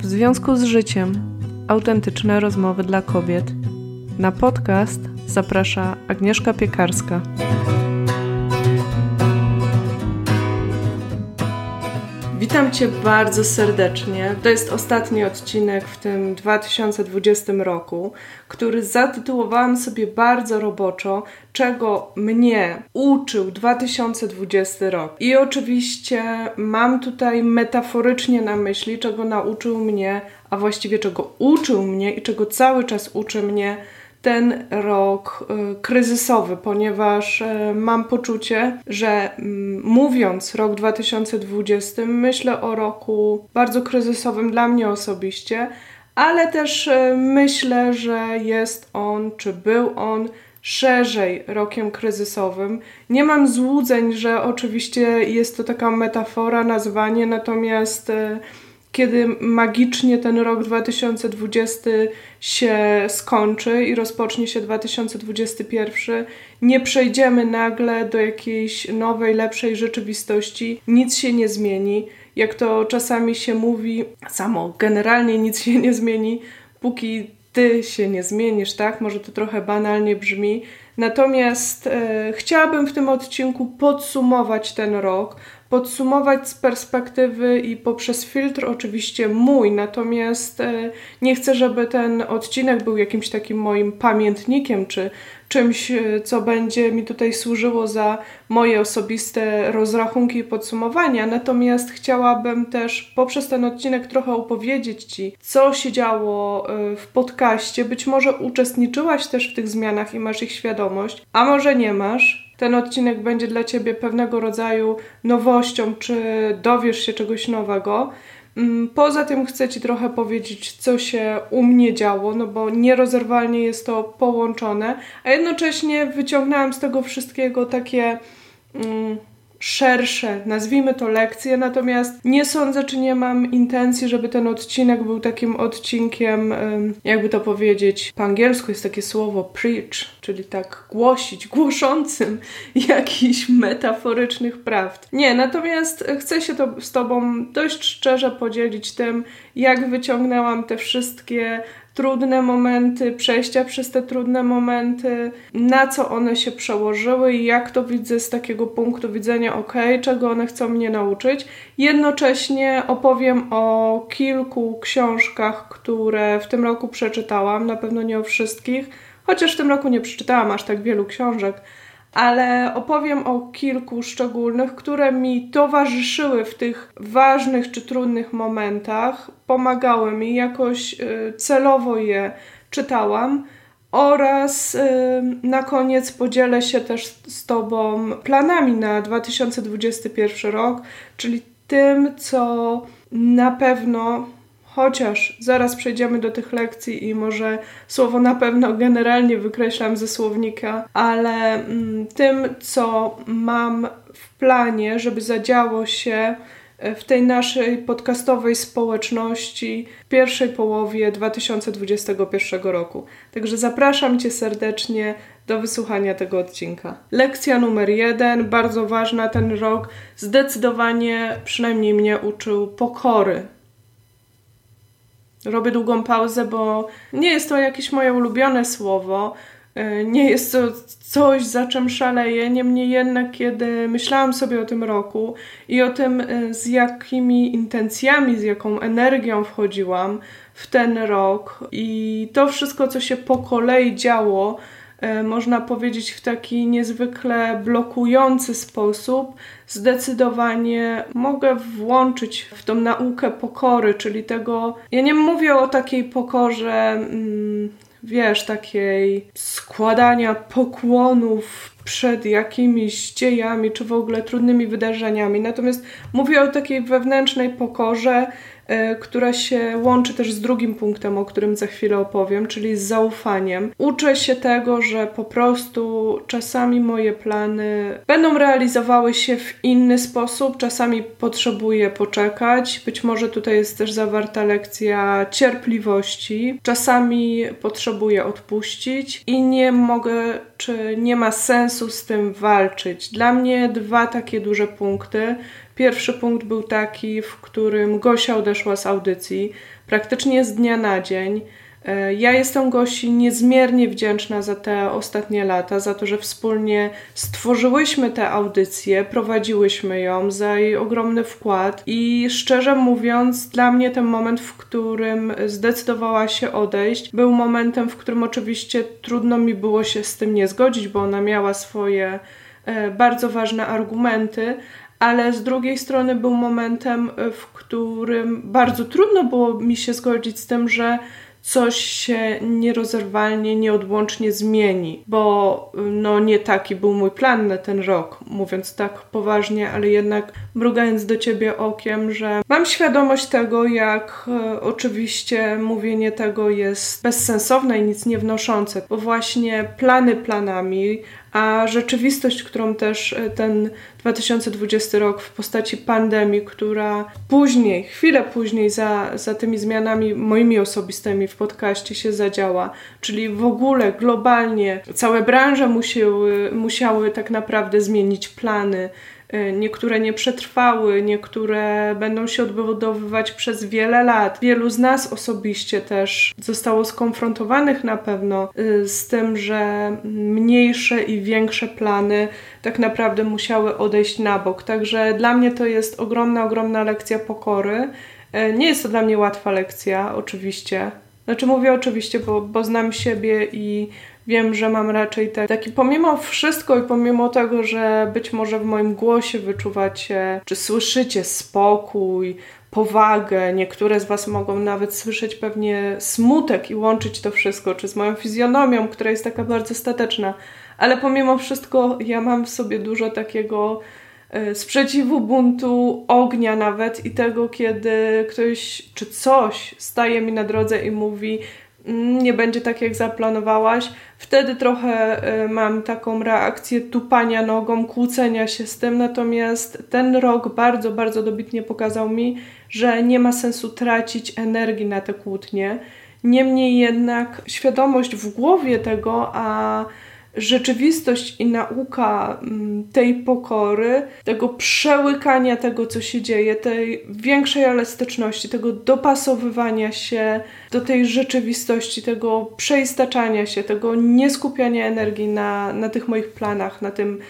W związku z życiem autentyczne rozmowy dla kobiet. Na podcast zaprasza Agnieszka Piekarska. Witam Cię bardzo serdecznie. To jest ostatni odcinek w tym 2020 roku, który zatytułowałam sobie bardzo roboczo, czego mnie uczył 2020 rok. I oczywiście mam tutaj metaforycznie na myśli, czego nauczył mnie, a właściwie czego uczył mnie i czego cały czas uczy mnie ten rok y, kryzysowy, ponieważ y, mam poczucie, że mm, mówiąc rok 2020, myślę o roku bardzo kryzysowym dla mnie osobiście, ale też y, myślę, że jest on, czy był on szerzej rokiem kryzysowym. Nie mam złudzeń, że oczywiście jest to taka metafora, nazwanie, natomiast kiedy magicznie ten rok 2020 się skończy i rozpocznie się 2021, nie przejdziemy nagle do jakiejś nowej, lepszej rzeczywistości, nic się nie zmieni. Jak to czasami się mówi, samo generalnie nic się nie zmieni, póki ty się nie zmienisz, tak? Może to trochę banalnie brzmi. Natomiast e, chciałabym w tym odcinku podsumować ten rok, podsumować z perspektywy i poprzez filtr oczywiście mój, natomiast e, nie chcę, żeby ten odcinek był jakimś takim moim pamiętnikiem czy czymś, e, co będzie mi tutaj służyło za moje osobiste rozrachunki i podsumowania. Natomiast chciałabym też poprzez ten odcinek trochę opowiedzieć Ci, co się działo e, w podcaście. Być może uczestniczyłaś też w tych zmianach i masz ich świadomość, a może nie masz ten odcinek będzie dla Ciebie pewnego rodzaju nowością, czy dowiesz się czegoś nowego. Mm, poza tym chcę Ci trochę powiedzieć, co się u mnie działo, no bo nierozerwalnie jest to połączone, a jednocześnie wyciągnęłam z tego wszystkiego takie. Mm, szersze, nazwijmy to lekcje, natomiast nie sądzę, czy nie mam intencji, żeby ten odcinek był takim odcinkiem, jakby to powiedzieć, po angielsku jest takie słowo preach, czyli tak głosić, głoszącym jakichś metaforycznych prawd. Nie, natomiast chcę się to z Tobą dość szczerze podzielić tym, jak wyciągnęłam te wszystkie trudne momenty, przejścia przez te trudne momenty, na co one się przełożyły i jak to widzę z takiego punktu widzenia, ok, czego one chcą mnie nauczyć. Jednocześnie opowiem o kilku książkach, które w tym roku przeczytałam, na pewno nie o wszystkich, chociaż w tym roku nie przeczytałam aż tak wielu książek ale opowiem o kilku szczególnych, które mi towarzyszyły w tych ważnych czy trudnych momentach, pomagały mi, jakoś y, celowo je czytałam. Oraz y, na koniec podzielę się też z Tobą planami na 2021 rok, czyli tym, co na pewno Chociaż zaraz przejdziemy do tych lekcji i może słowo na pewno generalnie wykreślam ze słownika, ale mm, tym, co mam w planie, żeby zadziało się e, w tej naszej podcastowej społeczności w pierwszej połowie 2021 roku. Także zapraszam Cię serdecznie do wysłuchania tego odcinka. Lekcja numer jeden, bardzo ważna ten rok, zdecydowanie przynajmniej mnie uczył pokory Robię długą pauzę, bo nie jest to jakieś moje ulubione słowo. E, nie jest to coś, za czym szaleję. Niemniej jednak, kiedy myślałam sobie o tym roku i o tym, e, z jakimi intencjami, z jaką energią wchodziłam w ten rok i to wszystko, co się po kolei działo, można powiedzieć, w taki niezwykle blokujący sposób, zdecydowanie mogę włączyć w tą naukę pokory, czyli tego. Ja nie mówię o takiej pokorze, mm, wiesz, takiej składania pokłonów przed jakimiś dziejami, czy w ogóle trudnymi wydarzeniami. Natomiast mówię o takiej wewnętrznej pokorze, E, która się łączy też z drugim punktem, o którym za chwilę opowiem, czyli z zaufaniem. Uczę się tego, że po prostu czasami moje plany będą realizowały się w inny sposób, czasami potrzebuję poczekać. Być może tutaj jest też zawarta lekcja cierpliwości, czasami potrzebuję odpuścić i nie mogę, czy nie ma sensu z tym walczyć. Dla mnie dwa takie duże punkty. Pierwszy punkt był taki, w którym Gosia odeszła z audycji praktycznie z dnia na dzień. E, ja jestem Gosi niezmiernie wdzięczna za te ostatnie lata, za to, że wspólnie stworzyłyśmy tę audycję, prowadziłyśmy ją, za jej ogromny wkład i szczerze mówiąc, dla mnie ten moment, w którym zdecydowała się odejść, był momentem, w którym oczywiście trudno mi było się z tym nie zgodzić, bo ona miała swoje e, bardzo ważne argumenty, ale z drugiej strony był momentem, w którym bardzo trudno było mi się zgodzić z tym, że coś się nierozerwalnie, nieodłącznie zmieni, bo no nie taki był mój plan na ten rok, mówiąc tak poważnie, ale jednak mrugając do ciebie okiem, że mam świadomość tego, jak e, oczywiście mówienie tego jest bezsensowne i nic nie wnoszące, bo właśnie plany planami, a rzeczywistość, którą też e, ten 2020 rok w postaci pandemii, która później, chwilę później za, za tymi zmianami moimi osobistymi w podcaście się zadziała, czyli w ogóle globalnie całe branże musiały, musiały tak naprawdę zmienić plany, niektóre nie przetrwały, niektóre będą się odbudowywać przez wiele lat. Wielu z nas osobiście też zostało skonfrontowanych na pewno y, z tym, że mniejsze i większe plany tak naprawdę musiały odejść na bok. Także dla mnie to jest ogromna, ogromna lekcja pokory. Y, nie jest to dla mnie łatwa lekcja, oczywiście. Znaczy mówię oczywiście, bo, bo znam siebie i wiem, że mam raczej te, taki pomimo wszystko i pomimo tego, że być może w moim głosie wyczuwacie, czy słyszycie spokój, powagę, niektóre z Was mogą nawet słyszeć pewnie smutek i łączyć to wszystko, czy z moją fizjonomią, która jest taka bardzo stateczna, ale pomimo wszystko ja mam w sobie dużo takiego e, sprzeciwu, buntu, ognia nawet i tego, kiedy ktoś czy coś staje mi na drodze i mówi nie będzie tak, jak zaplanowałaś. Wtedy trochę y, mam taką reakcję tupania nogą, kłócenia się z tym, natomiast ten rok bardzo, bardzo dobitnie pokazał mi, że nie ma sensu tracić energii na te kłótnie. Niemniej jednak świadomość w głowie tego, a rzeczywistość i nauka mm, tej pokory, tego przełykania tego, co się dzieje, tej większej elastyczności, tego dopasowywania się do tej rzeczywistości, tego przeistaczania się, tego nieskupiania energii na, na tych moich planach, na tym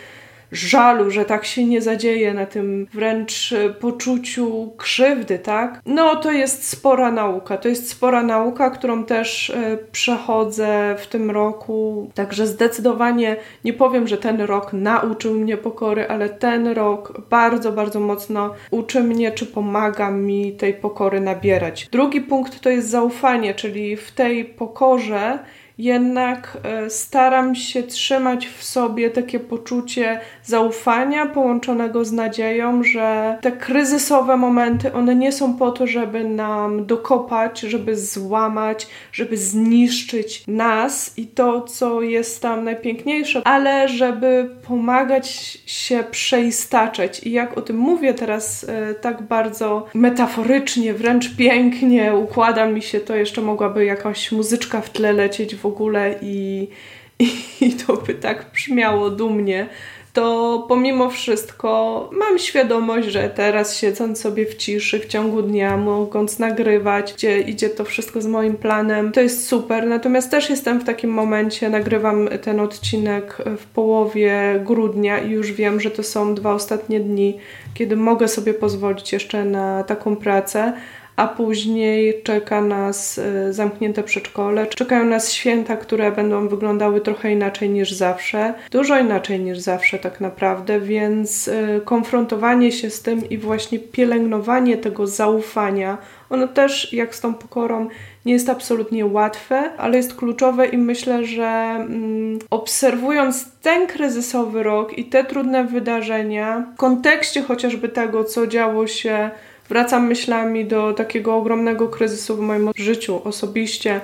żalu, że tak się nie zadzieje, na tym wręcz e, poczuciu krzywdy, tak? No to jest spora nauka. To jest spora nauka, którą też e, przechodzę w tym roku. Także zdecydowanie nie powiem, że ten rok nauczył mnie pokory, ale ten rok bardzo, bardzo mocno uczy mnie, czy pomaga mi tej pokory nabierać. Drugi punkt to jest zaufanie, czyli w tej pokorze jednak e, staram się trzymać w sobie takie poczucie zaufania połączonego z nadzieją, że te kryzysowe momenty, one nie są po to, żeby nam dokopać, żeby złamać, żeby zniszczyć nas i to, co jest tam najpiękniejsze, ale żeby pomagać się przeistaczać. I jak o tym mówię teraz e, tak bardzo metaforycznie, wręcz pięknie, układa mi się to, jeszcze mogłaby jakaś muzyczka w tle lecieć w ogóle i, i, i to by tak brzmiało dumnie, to pomimo wszystko mam świadomość, że teraz siedząc sobie w ciszy w ciągu dnia, mogąc nagrywać, gdzie idzie to wszystko z moim planem, to jest super. Natomiast też jestem w takim momencie, nagrywam ten odcinek w połowie grudnia i już wiem, że to są dwa ostatnie dni, kiedy mogę sobie pozwolić jeszcze na taką pracę a później czeka nas y, zamknięte przedszkole. Czekają nas święta, które będą wyglądały trochę inaczej niż zawsze, dużo inaczej niż zawsze tak naprawdę, więc y, konfrontowanie się z tym i właśnie pielęgnowanie tego zaufania, ono też jak z tą pokorą nie jest absolutnie łatwe, ale jest kluczowe i myślę, że mm, obserwując ten kryzysowy rok i te trudne wydarzenia w kontekście chociażby tego, co działo się wracam myślami do takiego ogromnego kryzysu w moim życiu osobiście.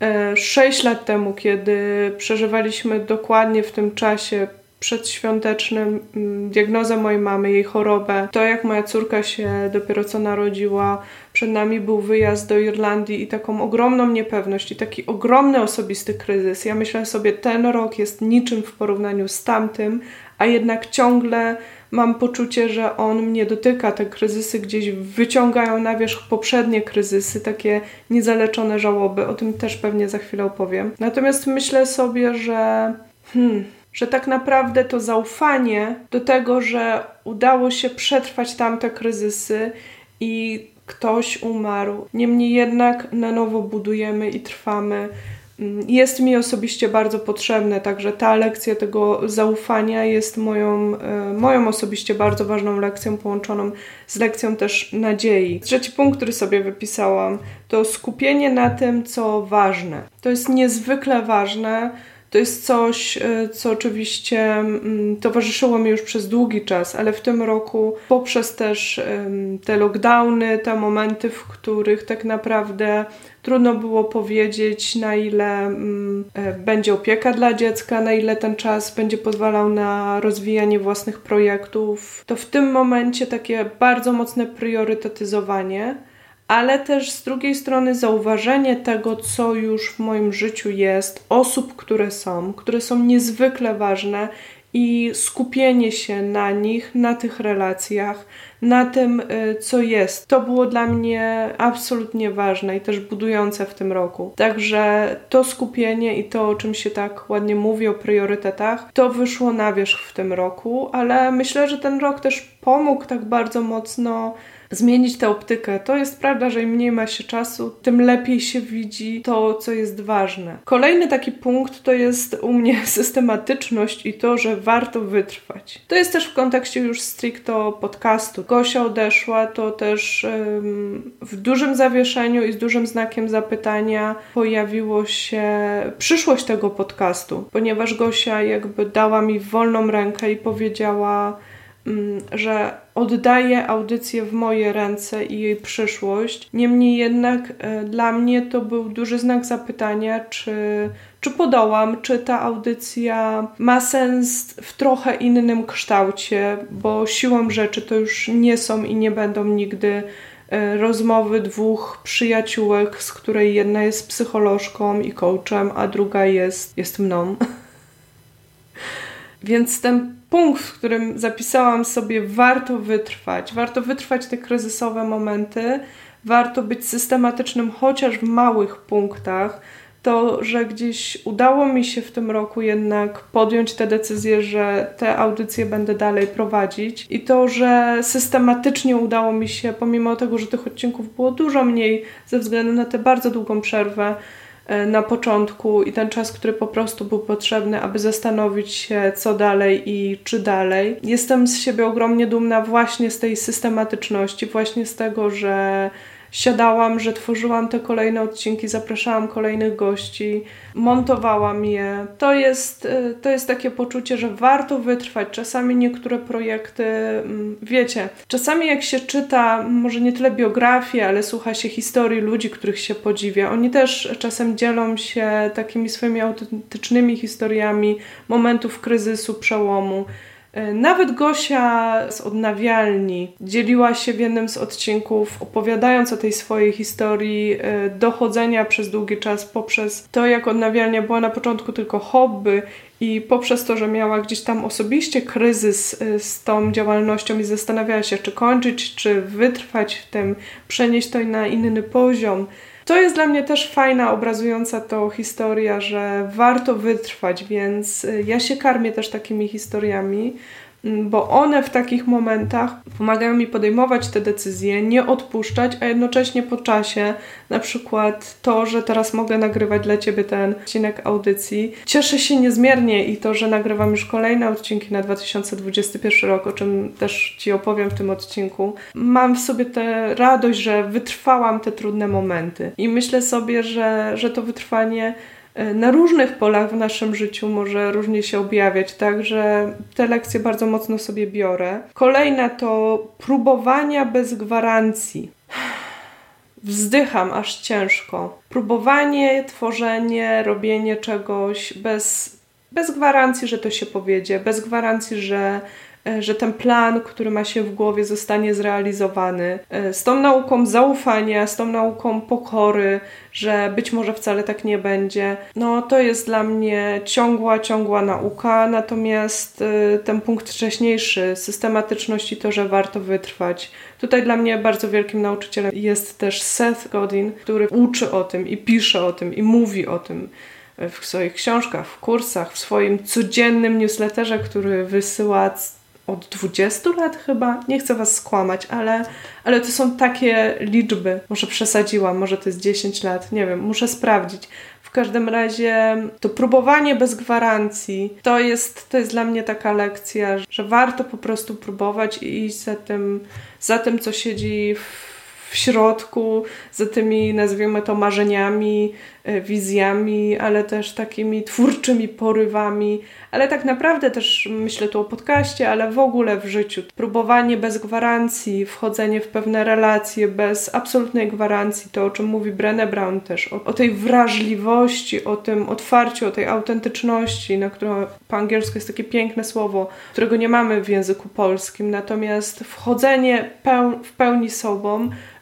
E, sześć lat temu, kiedy przeżywaliśmy dokładnie w tym czasie przedświątecznym mm, diagnozę mojej mamy, jej chorobę, to jak moja córka się dopiero co narodziła, przed nami był wyjazd do Irlandii i taką ogromną niepewność i taki ogromny osobisty kryzys. Ja myślę sobie, ten rok jest niczym w porównaniu z tamtym, a jednak ciągle mam poczucie, że on mnie dotyka. Te kryzysy gdzieś wyciągają na wierzch poprzednie kryzysy, takie niezaleczone żałoby. O tym też pewnie za chwilę opowiem. Natomiast myślę sobie, że. Hmm, że tak naprawdę to zaufanie do tego, że udało się przetrwać tamte kryzysy i ktoś umarł. Niemniej jednak na nowo budujemy i trwamy. Mm, jest mi osobiście bardzo potrzebne, także ta lekcja tego zaufania jest moją, e, moją osobiście bardzo ważną lekcją, połączoną z lekcją też nadziei. Trzeci punkt, który sobie wypisałam, to skupienie na tym, co ważne. To jest niezwykle ważne to jest coś, e, co oczywiście mm, towarzyszyło mi już przez długi czas, ale w tym roku poprzez też te lockdowny, te momenty, w których tak naprawdę trudno było powiedzieć, na ile mm, e, będzie opieka dla dziecka, na ile ten czas będzie pozwalał na rozwijanie własnych projektów, to w tym momencie takie bardzo mocne priorytetyzowanie ale też z drugiej strony zauważenie tego, co już w moim życiu jest, osób, które są, które są niezwykle ważne i skupienie się na nich, na tych relacjach, na tym, y, co jest. To było dla mnie absolutnie ważne i też budujące w tym roku. Także to skupienie i to, o czym się tak ładnie mówi, o priorytetach, to wyszło na wierzch w tym roku, ale myślę, że ten rok też pomógł tak bardzo mocno zmienić tę optykę. To jest prawda, że im mniej ma się czasu, tym lepiej się widzi to, co jest ważne. Kolejny taki punkt to jest u mnie systematyczność i to, że warto wytrwać. To jest też w kontekście już stricto podcastu. Gosia odeszła, to też ym, w dużym zawieszeniu i z dużym znakiem zapytania pojawiło się przyszłość tego podcastu, ponieważ Gosia jakby dała mi wolną rękę i powiedziała, Mm, że oddaję audycję w moje ręce i jej przyszłość. Niemniej jednak e, dla mnie to był duży znak zapytania, czy, czy podołam, czy ta audycja ma sens w trochę innym kształcie, bo siłą rzeczy to już nie są i nie będą nigdy e, rozmowy dwóch przyjaciółek, z której jedna jest psycholożką i coachem, a druga jest, jest mną. Więc ten punkt, w którym zapisałam sobie, warto wytrwać, warto wytrwać te kryzysowe momenty, warto być systematycznym chociaż w małych punktach, to, że gdzieś udało mi się w tym roku jednak podjąć tę decyzję, że te audycje będę dalej prowadzić i to, że systematycznie udało mi się, pomimo tego, że tych odcinków było dużo mniej ze względu na tę bardzo długą przerwę, na początku i ten czas, który po prostu był potrzebny, aby zastanowić się, co dalej i czy dalej. Jestem z siebie ogromnie dumna właśnie z tej systematyczności, właśnie z tego, że siadałam, że tworzyłam te kolejne odcinki, zapraszałam kolejnych gości, montowałam je. To jest, y, to jest takie poczucie, że warto wytrwać. Czasami niektóre projekty, mm, wiecie, czasami jak się czyta, może nie tyle biografię, ale słucha się historii ludzi, których się podziwia, oni też czasem dzielą się takimi swoimi autentycznymi historiami momentów kryzysu, przełomu. E, nawet Gosia z odnawialni dzieliła się w jednym z odcinków, opowiadając o tej swojej historii e, dochodzenia przez długi czas poprzez to, jak odnawialnia była na początku tylko hobby i poprzez to, że miała gdzieś tam osobiście kryzys e, z tą działalnością i zastanawiała się, czy kończyć, czy wytrwać w tym, przenieść to na inny poziom to jest dla mnie też fajna, obrazująca to historia, że warto wytrwać, więc y, ja się karmię też takimi historiami. Mm, bo one w takich momentach pomagają mi podejmować te decyzje, nie odpuszczać, a jednocześnie po czasie, na przykład to, że teraz mogę nagrywać dla Ciebie ten odcinek audycji. Cieszę się niezmiernie i to, że nagrywam już kolejne odcinki na 2021 rok, o czym też Ci opowiem w tym odcinku. Mam w sobie tę radość, że wytrwałam te trudne momenty i myślę sobie, że, że to wytrwanie na różnych polach w naszym życiu może różnie się objawiać, także te lekcje bardzo mocno sobie biorę. Kolejna to próbowania bez gwarancji. Wzdycham aż ciężko. Próbowanie, tworzenie, robienie czegoś bez, bez gwarancji, że to się powiedzie, bez gwarancji, że e, że ten plan, który ma się w głowie, zostanie zrealizowany. E, z tą nauką zaufania, z tą nauką pokory, że być może wcale tak nie będzie. No to jest dla mnie ciągła, ciągła nauka, natomiast e, ten punkt wcześniejszy, systematyczność i to, że warto wytrwać. Tutaj dla mnie bardzo wielkim nauczycielem jest też Seth Godin, który uczy o tym i pisze o tym i mówi o tym w swoich książkach, w kursach, w swoim codziennym newsletterze, który wysyła od 20 lat chyba. Nie chcę Was skłamać, ale, ale to są takie liczby. Może przesadziłam, może to jest 10 lat, nie wiem, muszę sprawdzić. W każdym razie to próbowanie bez gwarancji to jest, to jest dla mnie taka lekcja, że warto po prostu próbować i iść za tym, za tym co siedzi w w środku, za tymi, nazwijmy to, marzeniami, wizjami, ale też takimi twórczymi porywami, ale tak naprawdę też myślę tu o podcaście, ale w ogóle w życiu. Próbowanie bez gwarancji, wchodzenie w pewne relacje bez absolutnej gwarancji, to o czym mówi Brené Brown też, o, o tej wrażliwości, o tym otwarciu, o tej autentyczności, na którą po angielsku jest takie piękne słowo, którego nie mamy w języku polskim, natomiast wchodzenie peł w pełni sobą, E,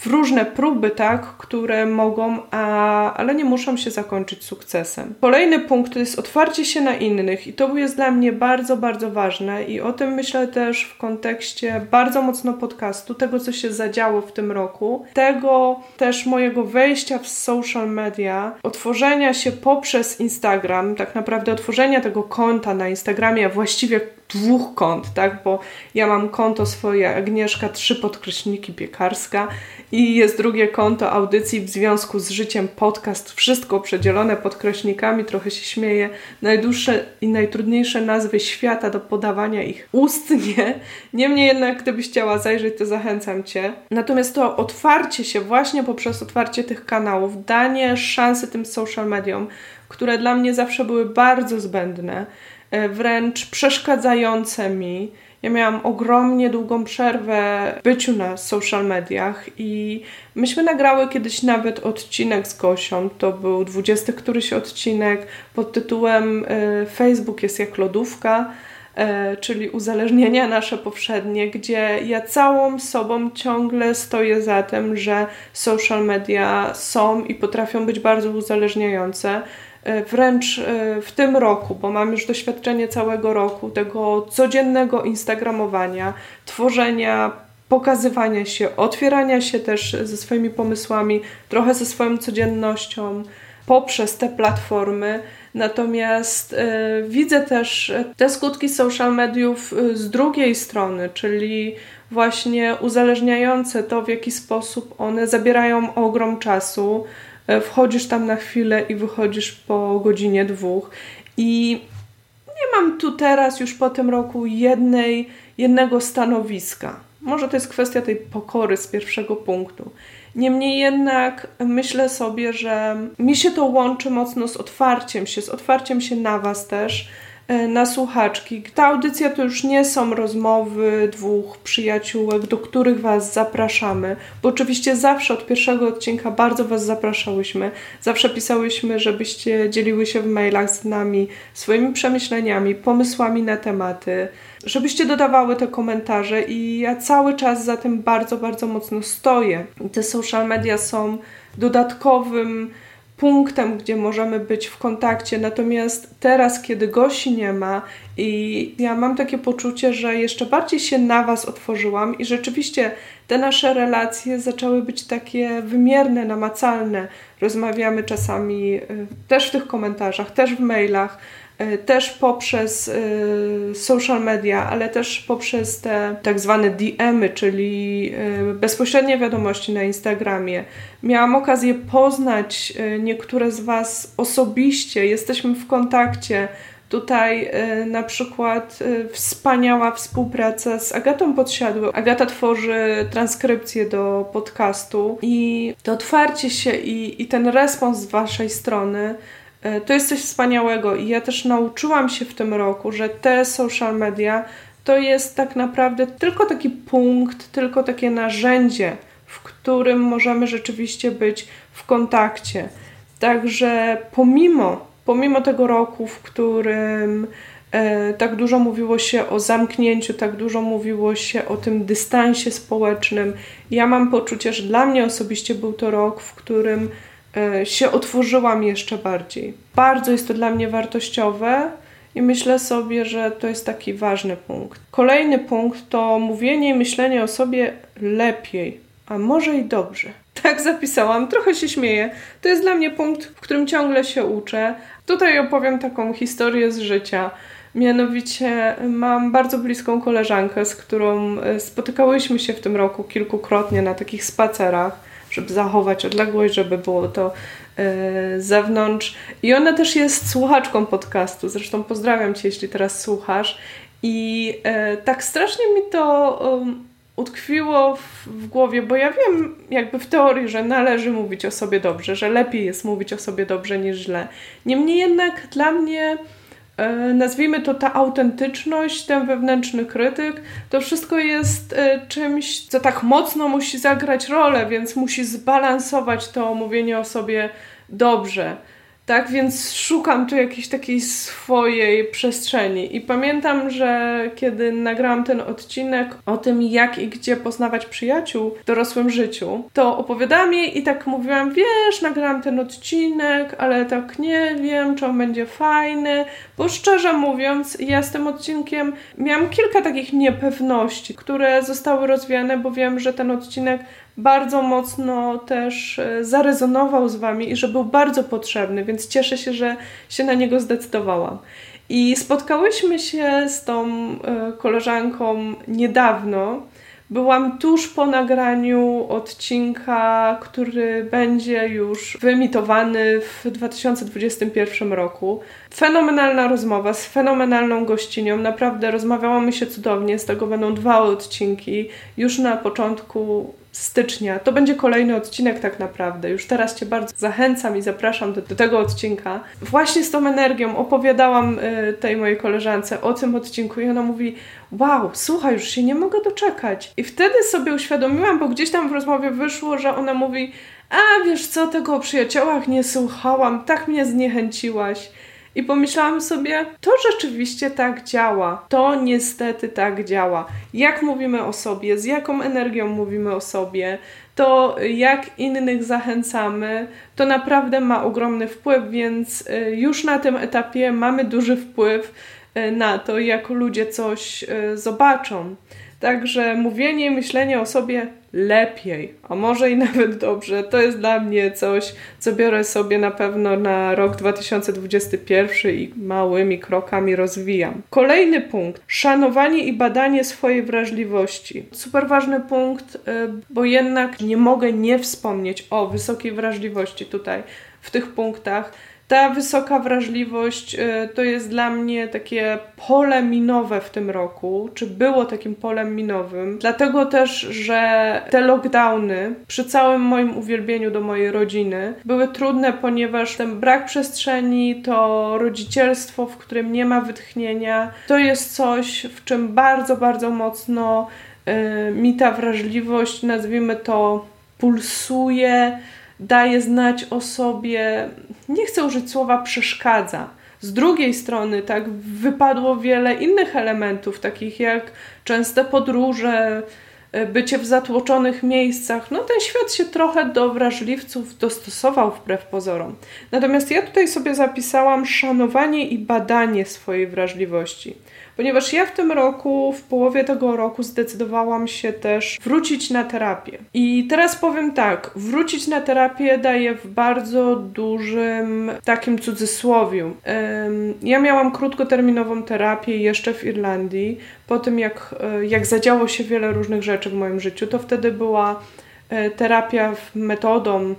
w różne próby, tak, które mogą, a, ale nie muszą się zakończyć sukcesem. Kolejny punkt to jest otwarcie się na innych i to jest dla mnie bardzo, bardzo ważne i o tym myślę też w kontekście bardzo mocno podcastu, tego co się zadziało w tym roku, tego też mojego wejścia w social media, otworzenia się poprzez Instagram, tak naprawdę otworzenia tego konta na Instagramie, a właściwie dwóch kont, tak? Bo ja mam konto swoje Agnieszka, trzy podkreśniki piekarska i jest drugie konto audycji w związku z życiem podcast, wszystko przedzielone podkreśnikami, trochę się śmieję. Najdłuższe i najtrudniejsze nazwy świata do podawania ich ustnie. Niemniej jednak, gdybyś chciała zajrzeć, to zachęcam Cię. Natomiast to otwarcie się właśnie poprzez otwarcie tych kanałów, danie szansy tym social mediom, które dla mnie zawsze były bardzo zbędne, wręcz przeszkadzające mi. Ja miałam ogromnie długą przerwę w byciu na social mediach i myśmy nagrały kiedyś nawet odcinek z Gosią. To był 20 któryś odcinek pod tytułem e, Facebook jest jak lodówka e, czyli uzależnienia nasze powszednie, gdzie ja całą sobą ciągle stoję za tym, że social media są i potrafią być bardzo uzależniające. E, wręcz e, w tym roku, bo mam już doświadczenie całego roku tego codziennego instagramowania, tworzenia, pokazywania się, otwierania się też ze swoimi pomysłami, trochę ze swoją codziennością poprzez te platformy. Natomiast y, widzę też te skutki social mediów z drugiej strony, czyli właśnie uzależniające to, w jaki sposób one zabierają ogrom czasu, wchodzisz tam na chwilę i wychodzisz po godzinie, dwóch. I nie mam tu teraz, już po tym roku, jednej, jednego stanowiska. Może to jest kwestia tej pokory z pierwszego punktu. Niemniej jednak myślę sobie, że mi się to łączy mocno z otwarciem się, z otwarciem się na Was też, E, na słuchaczki. Ta audycja to już nie są rozmowy dwóch przyjaciółek, do których Was zapraszamy, bo oczywiście zawsze od pierwszego odcinka bardzo Was zapraszałyśmy. Zawsze pisałyśmy, żebyście dzieliły się w mailach z nami swoimi przemyśleniami, pomysłami na tematy, żebyście dodawały te komentarze i ja cały czas za tym bardzo, bardzo mocno stoję. Te social media są dodatkowym punktem, gdzie możemy być w kontakcie. Natomiast teraz, kiedy Gosi nie ma i ja mam takie poczucie, że jeszcze bardziej się na Was otworzyłam i rzeczywiście te nasze relacje zaczęły być takie wymierne, namacalne. Rozmawiamy czasami y, też w tych komentarzach, też w mailach też poprzez e, social media, ale też poprzez te tak zwane DM-y, czyli e, bezpośrednie wiadomości na Instagramie. Miałam okazję poznać niektóre z Was osobiście, jesteśmy w kontakcie. Tutaj na przykład wspaniała współpraca z Agatą Podsiadłą. Agata tworzy transkrypcję do podcastu i to otwarcie się i, i ten respons z Waszej strony E, to jest coś wspaniałego i ja też nauczyłam się w tym roku, że te social media to jest tak naprawdę tylko taki punkt, tylko takie narzędzie, w którym możemy rzeczywiście być w kontakcie. Także pomimo, pomimo tego roku, w którym e, tak dużo mówiło się o zamknięciu, tak dużo mówiło się o tym dystansie społecznym. Ja mam poczucie, że dla mnie osobiście był to rok, w którym e, się otworzyłam jeszcze bardziej. Bardzo jest to dla mnie wartościowe i myślę sobie, że to jest taki ważny punkt. Kolejny punkt to mówienie i myślenie o sobie lepiej, a może i dobrze. Tak zapisałam, trochę się śmieję. To jest dla mnie punkt, w którym ciągle się uczę. Tutaj opowiem taką historię z życia. Mianowicie mam bardzo bliską koleżankę, z którą e, spotykałyśmy się w tym roku kilkukrotnie na takich spacerach, żeby zachować odległość, żeby było to z e, zewnątrz. I ona też jest słuchaczką podcastu. Zresztą pozdrawiam Cię, jeśli teraz słuchasz. I e, tak strasznie mi to utkwiło w, w, głowie, bo ja wiem jakby w teorii, że należy mówić o sobie dobrze, że lepiej jest mówić o sobie dobrze niż źle. Niemniej jednak dla mnie nazwijmy to ta autentyczność, ten wewnętrzny krytyk, to wszystko jest e, czymś, co tak mocno musi zagrać rolę, więc musi zbalansować to mówienie o sobie dobrze. Tak, więc szukam tu jakiejś takiej swojej przestrzeni. I pamiętam, że kiedy nagrałam ten odcinek o tym, jak i gdzie poznawać przyjaciół w dorosłym życiu, to opowiadałam jej i tak mówiłam, wiesz, nagrałam ten odcinek, ale tak nie wiem, czy on będzie fajny, bo szczerze mówiąc, ja z tym odcinkiem miałam kilka takich niepewności, które zostały rozwiane, bo wiem, że ten odcinek bardzo mocno też e, zarezonował z Wami i że był bardzo potrzebny, więc cieszę się, że się na niego zdecydowałam. I spotkałyśmy się z tą e, koleżanką niedawno. Byłam tuż po nagraniu odcinka, który będzie już wyemitowany w 2021 roku. Fenomenalna rozmowa z fenomenalną gościnią. Naprawdę rozmawiałyśmy się cudownie. Z tego będą dwa odcinki. Już na początku stycznia. To będzie kolejny odcinek tak naprawdę. Już teraz Cię bardzo zachęcam i zapraszam do, do tego odcinka. Właśnie z tą energią opowiadałam y, tej mojej koleżance o tym odcinku i ona mówi wow, słuchaj, już się nie mogę doczekać. I wtedy sobie uświadomiłam, bo gdzieś tam w rozmowie wyszło, że ona mówi a wiesz co, tego o przyjaciołach nie słuchałam, tak mnie zniechęciłaś. I pomyślałam sobie, to rzeczywiście tak działa. To niestety tak działa. Jak mówimy o sobie, z jaką energią mówimy o sobie, to jak innych zachęcamy, to naprawdę ma ogromny wpływ, więc y, już na tym etapie mamy duży wpływ y, na to, jak ludzie coś y, zobaczą. Także mówienie myślenie o sobie lepiej, a może i nawet dobrze, to jest dla mnie coś, co biorę sobie na pewno na rok 2021 i małymi krokami rozwijam. Kolejny punkt. Szanowanie i badanie swojej wrażliwości. Super ważny punkt, y, bo jednak nie mogę nie wspomnieć o wysokiej wrażliwości tutaj w tych punktach ta wysoka wrażliwość y, to jest dla mnie takie pole minowe w tym roku, czy było takim polem minowym, dlatego też, że te lockdowny, przy całym moim uwielbieniu do mojej rodziny, były trudne, ponieważ ten brak przestrzeni, to rodzicielstwo, w którym nie ma wytchnienia, to jest coś, w czym bardzo, bardzo mocno y, mi ta wrażliwość, nazwijmy to, pulsuje daje znać o sobie, nie chcę użyć słowa przeszkadza. Z drugiej strony, tak, wypadło wiele innych elementów, takich jak częste podróże, e, bycie w zatłoczonych miejscach. No, ten świat się trochę do wrażliwców dostosował wbrew pozorom. Natomiast ja tutaj sobie zapisałam szanowanie i badanie swojej wrażliwości ponieważ ja w tym roku, w połowie tego roku zdecydowałam się też wrócić na terapię. I teraz powiem tak, wrócić na terapię daje w bardzo dużym takim cudzysłowiu. Ja miałam krótkoterminową terapię jeszcze w Irlandii, po tym jak, e, jak zadziało się wiele różnych rzeczy w moim życiu, to wtedy była e, terapia metodą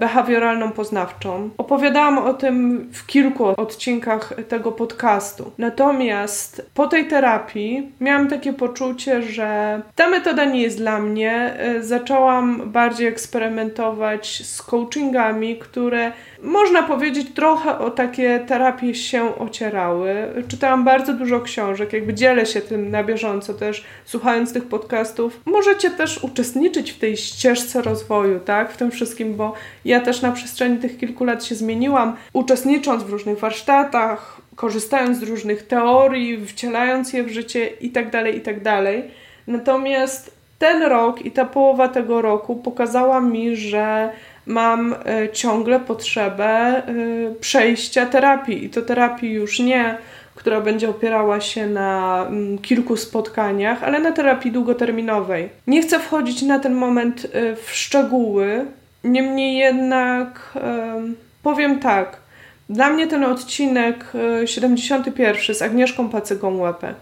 behawioralną poznawczą. Opowiadałam o tym w kilku odcinkach tego podcastu. Natomiast po tej terapii miałam takie poczucie, że ta metoda nie jest dla mnie. Y, zaczęłam bardziej eksperymentować z coachingami, które można powiedzieć trochę o takie terapie się ocierały. Czytałam bardzo dużo książek, jakby dzielę się tym na bieżąco też, słuchając tych podcastów. Możecie też uczestniczyć w tej ścieżce rozwoju, tak, w tym wszystkim, bo ja też na przestrzeni tych kilku lat się zmieniłam, uczestnicząc w różnych warsztatach, korzystając z różnych teorii, wcielając je w życie itd., tak itd. Tak Natomiast ten rok i ta połowa tego roku pokazała mi, że mam e, ciągle potrzebę e, przejścia terapii i to terapii już nie która będzie opierała się na mm, kilku spotkaniach, ale na terapii długoterminowej. Nie chcę wchodzić na ten moment y, w szczegóły, niemniej jednak powiem tak. Dla mnie ten odcinek 71 y, z Agnieszką Pacygą Łepek,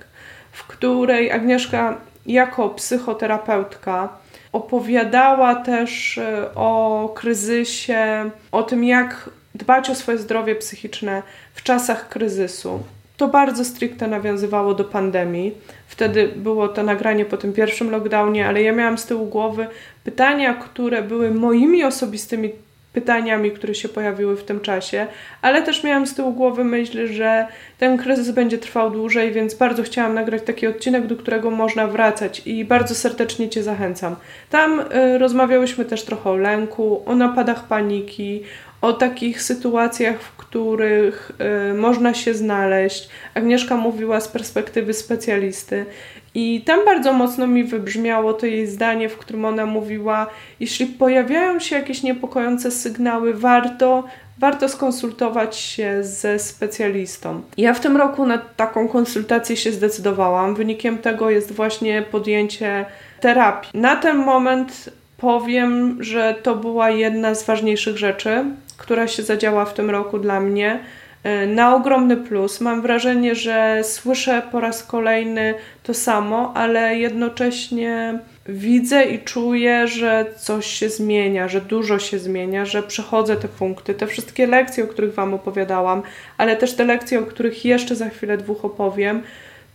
w której Agnieszka jako psychoterapeutka opowiadała też y, o kryzysie, o tym, jak dbać o swoje zdrowie psychiczne w czasach kryzysu. To bardzo stricte nawiązywało do pandemii. Wtedy było to nagranie po tym pierwszym lockdownie, ale ja miałam z tyłu głowy pytania, które były moimi osobistymi pytaniami, które się pojawiły w tym czasie, ale też miałam z tyłu głowy myśl, że ten kryzys będzie trwał dłużej, więc bardzo chciałam nagrać taki odcinek, do którego można wracać i bardzo serdecznie Cię zachęcam. Tam y, rozmawiałyśmy też trochę o lęku, o napadach paniki, o takich sytuacjach, w których y, można się znaleźć. Agnieszka mówiła z perspektywy specjalisty. I tam bardzo mocno mi wybrzmiało to jej zdanie, w którym ona mówiła: Jeśli pojawiają się jakieś niepokojące sygnały, warto, warto skonsultować się ze specjalistą. Ja w tym roku na taką konsultację się zdecydowałam. Wynikiem tego jest właśnie podjęcie terapii. Na ten moment powiem, że to była jedna z ważniejszych rzeczy, która się zadziała w tym roku dla mnie. E, na ogromny plus. Mam wrażenie, że słyszę po raz kolejny to samo, ale jednocześnie widzę i czuję, że coś się zmienia, że dużo się zmienia, że przechodzę te punkty, te wszystkie lekcje, o których Wam opowiadałam, ale też te lekcje, o których jeszcze za chwilę dwóch opowiem.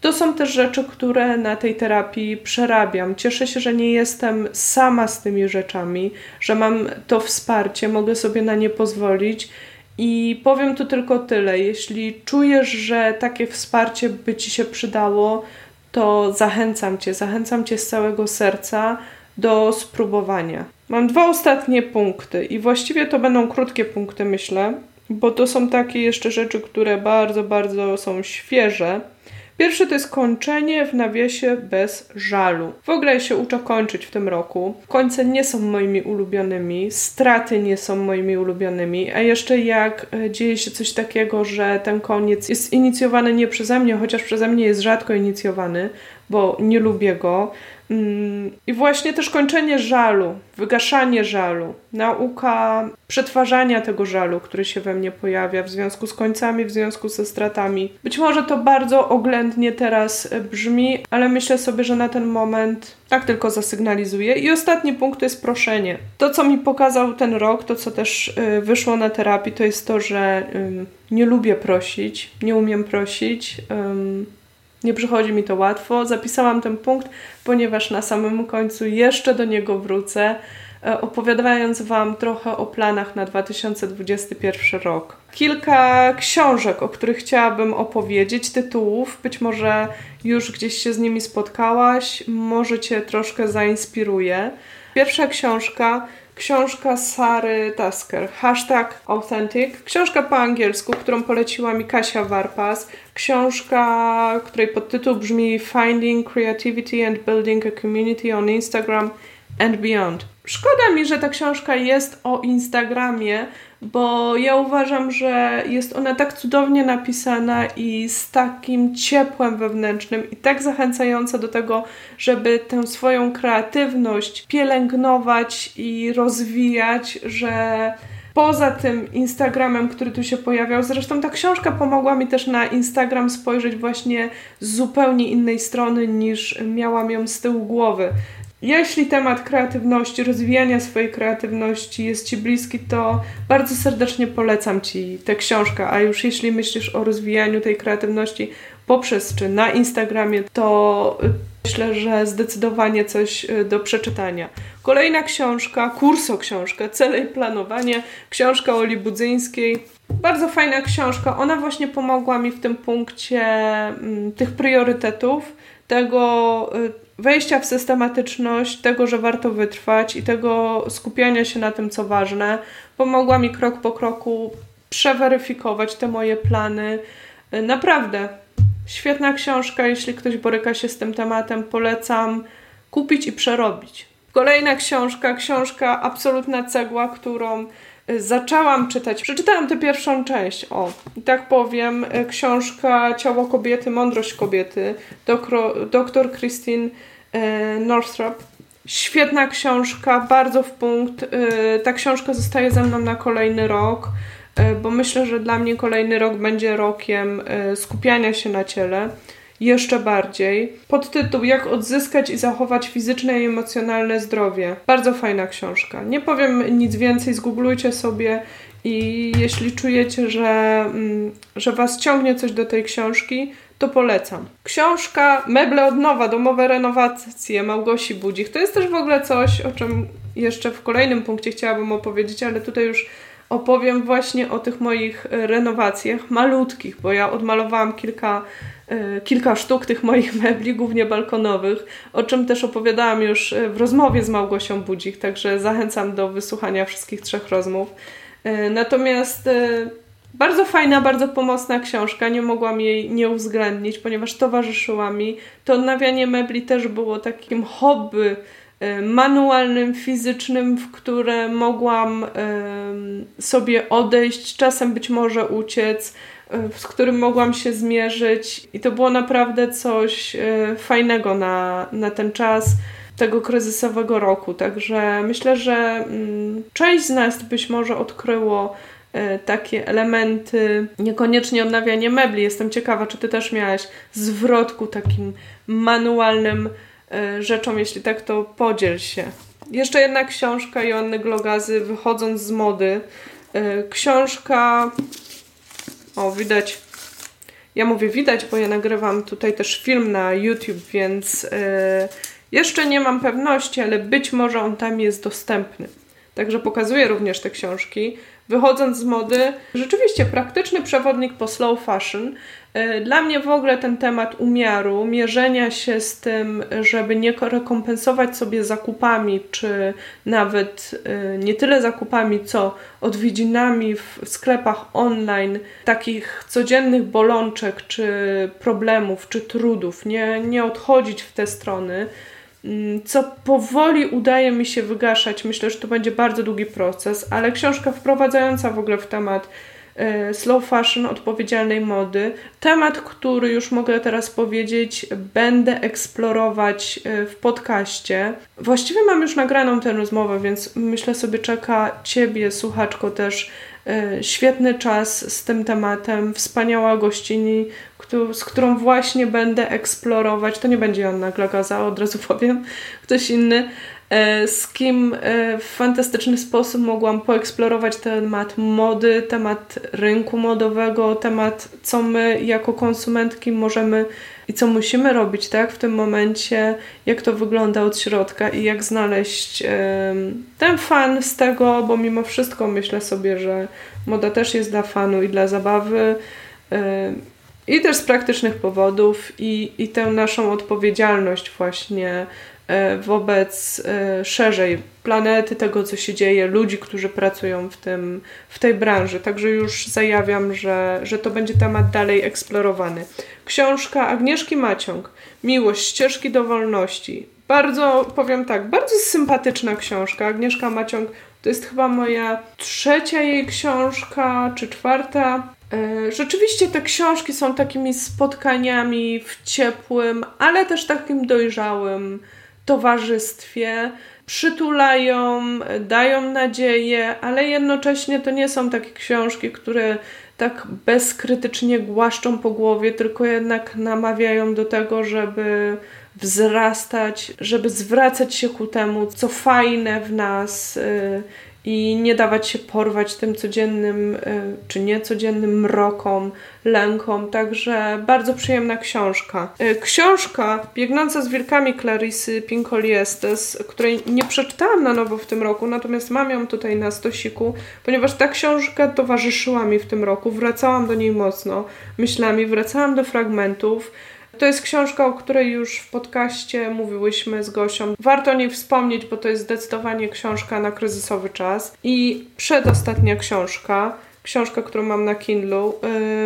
To są też rzeczy, które na tej terapii przerabiam. Cieszę się, że nie jestem sama z tymi rzeczami, że mam to wsparcie, mogę sobie na nie pozwolić. I powiem tu tylko tyle. Jeśli czujesz, że takie wsparcie by ci się przydało, to zachęcam cię, zachęcam cię z całego serca do spróbowania. Mam dwa ostatnie punkty i właściwie to będą krótkie punkty, myślę, bo to są takie jeszcze rzeczy, które bardzo, bardzo są świeże Pierwszy to jest kończenie w nawiasie bez żalu. W ogóle się uczę kończyć w tym roku. Końce nie są moimi ulubionymi, straty nie są moimi ulubionymi, a jeszcze jak e, dzieje się coś takiego, że ten koniec jest inicjowany nie przeze mnie, chociaż przeze mnie jest rzadko inicjowany, bo nie lubię go, I właśnie też kończenie żalu, wygaszanie żalu, nauka przetwarzania tego żalu, który się we mnie pojawia w związku z końcami, w związku ze stratami. Być może to bardzo oględnie teraz brzmi, ale myślę sobie, że na ten moment tak tylko zasygnalizuję. I ostatni punkt to jest proszenie. To, co mi pokazał ten rok, to co też y, wyszło na terapii, to jest to, że nie lubię prosić, nie umiem prosić. Nie przychodzi mi to łatwo. Zapisałam ten punkt, ponieważ na samym końcu jeszcze do niego wrócę, e, opowiadając Wam trochę o planach na 2021 rok. Kilka książek, o których chciałabym opowiedzieć, tytułów, być może już gdzieś się z nimi spotkałaś, może Cię troszkę zainspiruje. Pierwsza książka książka Sary Tasker, hashtag authentic, książka po angielsku, którą poleciła mi Kasia Warpas, książka, której podtytuł brzmi Finding Creativity and Building a Community on Instagram and Beyond. Szkoda mi, że ta książka jest o Instagramie, bo ja uważam, że jest ona tak cudownie napisana i z takim ciepłem wewnętrznym i tak zachęcająca do tego, żeby tę swoją kreatywność pielęgnować i rozwijać, że poza tym Instagramem, który tu się pojawiał, zresztą ta książka pomogła mi też na Instagram spojrzeć właśnie z zupełnie innej strony niż miałam ją z tyłu głowy. Jeśli temat kreatywności, rozwijania swojej kreatywności jest Ci bliski, to bardzo serdecznie polecam Ci tę książkę. A już jeśli myślisz o rozwijaniu tej kreatywności poprzez czy na Instagramie, to myślę, że zdecydowanie coś y, do przeczytania. Kolejna książka, kurs o książkę, Cele i planowanie, książka Oli Budzyńskiej. Bardzo fajna książka. Ona właśnie pomogła mi w tym punkcie mm, tych priorytetów, tego y, wejścia w systematyczność, tego, że warto wytrwać i tego skupiania się na tym, co ważne, pomogła mi krok po kroku przeweryfikować te moje plany, Naprawdę, świetna książka, jeśli ktoś boryka się z tym tematem, polecam kupić i przerobić. Kolejna książka, książka Absolutna Cegła, którą y, zaczęłam czytać. Przeczytałam tę pierwszą część, o, i tak powiem, y, książka Ciało kobiety, mądrość kobiety, doktor Christine y, Northrop. Świetna książka, bardzo w punkt. Ta książka zostaje ze mną na kolejny rok, bo myślę, że dla mnie kolejny rok będzie rokiem skupiania się na ciele jeszcze bardziej. Podtytuł Jak odzyskać i zachować fizyczne i emocjonalne zdrowie. Bardzo fajna książka. Nie powiem nic więcej, zgooglujcie sobie i jeśli czujecie, że, mm, że Was ciągnie coś do tej książki, to polecam. Książka Meble od nowa, domowe renowacje Małgosi Budzik. To jest też w ogóle coś, o czym jeszcze w kolejnym punkcie chciałabym opowiedzieć, ale tutaj już opowiem właśnie o tych moich renowacjach malutkich, bo ja odmalowałam kilka E, kilka sztuk tych moich mebli, głównie balkonowych, o czym też opowiadałam już e, w rozmowie z Małgosią Budzik, także zachęcam do wysłuchania wszystkich trzech rozmów. E, natomiast bardzo fajna, bardzo pomocna książka, nie mogłam jej nie uwzględnić, ponieważ towarzyszyła mi. To odnawianie mebli też było takim hobby manualnym, fizycznym, w które mogłam sobie odejść, czasem być może uciec, z którym mogłam się zmierzyć i to było naprawdę coś e, fajnego na, na ten czas tego kryzysowego roku. Także myślę, że mm, część z nas być może odkryło e, takie elementy, niekoniecznie odnawianie mebli. Jestem ciekawa, czy ty też miałaś zwrotku takim manualnym e, rzeczom. Jeśli tak, to podziel się. Jeszcze jedna książka Joanny Glogazy, Wychodząc z mody. Książka o, widać. Ja mówię widać, bo ja nagrywam tutaj też film na YouTube, więc jeszcze nie mam pewności, ale być może on tam jest dostępny. Także pokazuję również te książki. Wychodząc z mody, rzeczywiście praktyczny przewodnik po slow fashion. E, dla mnie w ogóle ten temat umiaru, mierzenia się z tym, żeby nie rekompensować sobie zakupami, czy nawet e, nie tyle zakupami, co odwiedzinami w sklepach online, takich codziennych bolączek, czy problemów, czy trudów, nie, nie odchodzić w te strony co powoli udaje mi się wygaszać. Myślę, że to będzie bardzo długi proces, ale książka wprowadzająca w ogóle w temat e, slow fashion, odpowiedzialnej mody. Temat, który już mogę teraz powiedzieć, będę eksplorować e, w podcaście. Właściwie mam już nagraną tę rozmowę, więc myślę sobie czeka Ciebie, słuchaczko, też świetny czas z tym tematem. Wspaniała gościni, z którą właśnie będę eksplorować. To nie będzie Joanna Glagaza, od razu powiem, ktoś inny, e, z kim e, w fantastyczny sposób mogłam poeksplorować temat mody, temat rynku modowego, temat co my jako konsumentki możemy i co musimy robić tak w tym momencie, jak to wygląda od środka i jak znaleźć ten fan z tego, bo mimo wszystko myślę sobie, że moda też jest dla fanu i dla zabawy i też z praktycznych powodów, i, i tę naszą odpowiedzialność właśnie e, wobec e, szerzej planety, tego co się dzieje, ludzi, którzy pracują w, tym, w tej branży. Także już zajawiam, że, że to będzie temat dalej eksplorowany. Książka Agnieszki Maciąg, Miłość, ścieżki do wolności. Bardzo, powiem tak, bardzo sympatyczna książka. Agnieszka Maciąg to jest chyba moja trzecia jej książka, czy czwarta. E, rzeczywiście te książki są takimi spotkaniami w ciepłym, ale też takim dojrzałym towarzystwie. Przytulają, dają nadzieję, ale jednocześnie to nie są takie książki, które tak bezkrytycznie głaszczą po głowie, tylko jednak namawiają do tego, żeby wzrastać, żeby zwracać się ku temu, co fajne w nas, y, i nie dawać się porwać tym codziennym e, czy niecodziennym mrokom, lękom. Także bardzo przyjemna książka. E, książka Biegnąca z wilkami Clarisy Pinkoliestes, której nie przeczytałam na nowo w tym roku, natomiast mam ją tutaj na stosiku, ponieważ ta książka towarzyszyła mi w tym roku. Wracałam do niej mocno myślami, wracałam do fragmentów. To jest książka, o której już w podcaście mówiłyśmy z Gosią. Warto o niej wspomnieć, bo to jest zdecydowanie książka na kryzysowy czas. I przedostatnia książka, książka, którą mam na Kindle,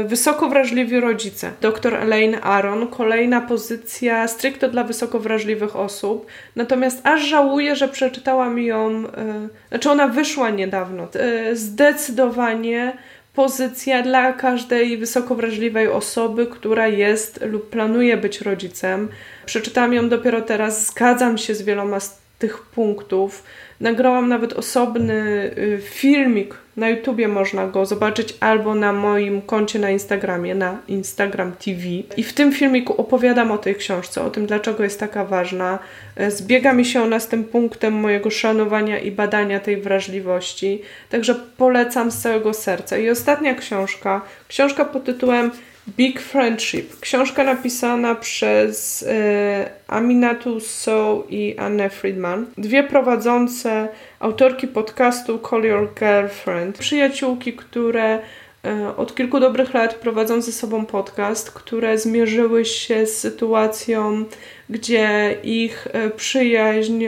yy, Wysoko wrażliwi rodzice. Dr Elaine Aron, kolejna pozycja stricte dla wysoko wrażliwych osób. Natomiast aż żałuję, że przeczytałam ją, yy, znaczy ona wyszła niedawno. Yy, zdecydowanie pozycja dla każdej wysoko wrażliwej osoby, która jest lub planuje być rodzicem. Przeczytałam ją dopiero teraz, zgadzam się z wieloma z tych punktów. Nagrałam nawet osobny y, filmik na YouTubie można go zobaczyć albo na moim koncie na Instagramie, na Instagram TV. I w tym filmiku opowiadam o tej książce, o tym, dlaczego jest taka ważna. E, zbiega mi się ona z tym punktem mojego szanowania i badania tej wrażliwości. Także polecam z całego serca. I ostatnia książka, książka pod tytułem Big Friendship. Książka napisana przez e, Aminatu So i Anne Friedman. Dwie prowadzące autorki podcastu Call Your Girlfriend. Przyjaciółki, które e, od kilku dobrych lat prowadzą ze sobą podcast, które zmierzyły się z sytuacją, gdzie ich e, przyjaźń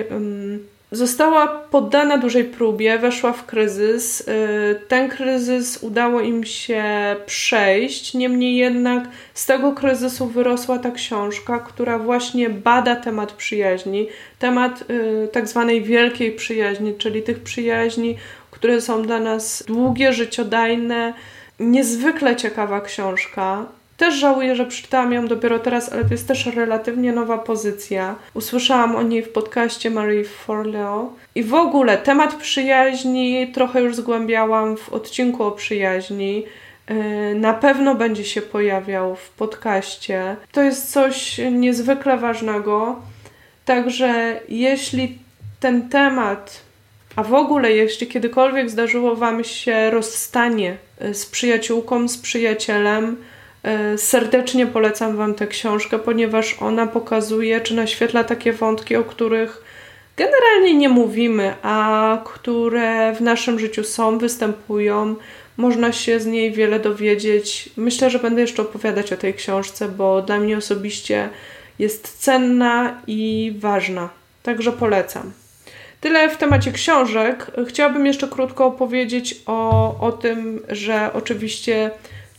została poddana dużej próbie, weszła w kryzys. Y, ten kryzys udało im się przejść, niemniej jednak z tego kryzysu wyrosła ta książka, która właśnie bada temat przyjaźni, temat y, tak zwanej wielkiej przyjaźni, czyli tych przyjaźni, które są dla nas długie, życiodajne. Niezwykle ciekawa książka. Też żałuję, że przeczytałam ją dopiero teraz, ale to jest też relatywnie nowa pozycja. Usłyszałam o niej w podcaście Marie Forleo. I w ogóle temat przyjaźni trochę już zgłębiałam w odcinku o przyjaźni. Yy, na pewno będzie się pojawiał w podcaście. To jest coś niezwykle ważnego. Także jeśli ten temat, a w ogóle jeśli kiedykolwiek zdarzyło Wam się rozstanie yy, z przyjaciółką, z przyjacielem, serdecznie polecam Wam tę książkę, ponieważ ona pokazuje, czy naświetla takie wątki, o których generalnie nie mówimy, a które w naszym życiu są, występują. Można się z niej wiele dowiedzieć. Myślę, że będę jeszcze opowiadać o tej książce, bo dla mnie osobiście jest cenna i ważna. Także polecam. Tyle w temacie książek. Chciałabym jeszcze krótko opowiedzieć o, o tym, że oczywiście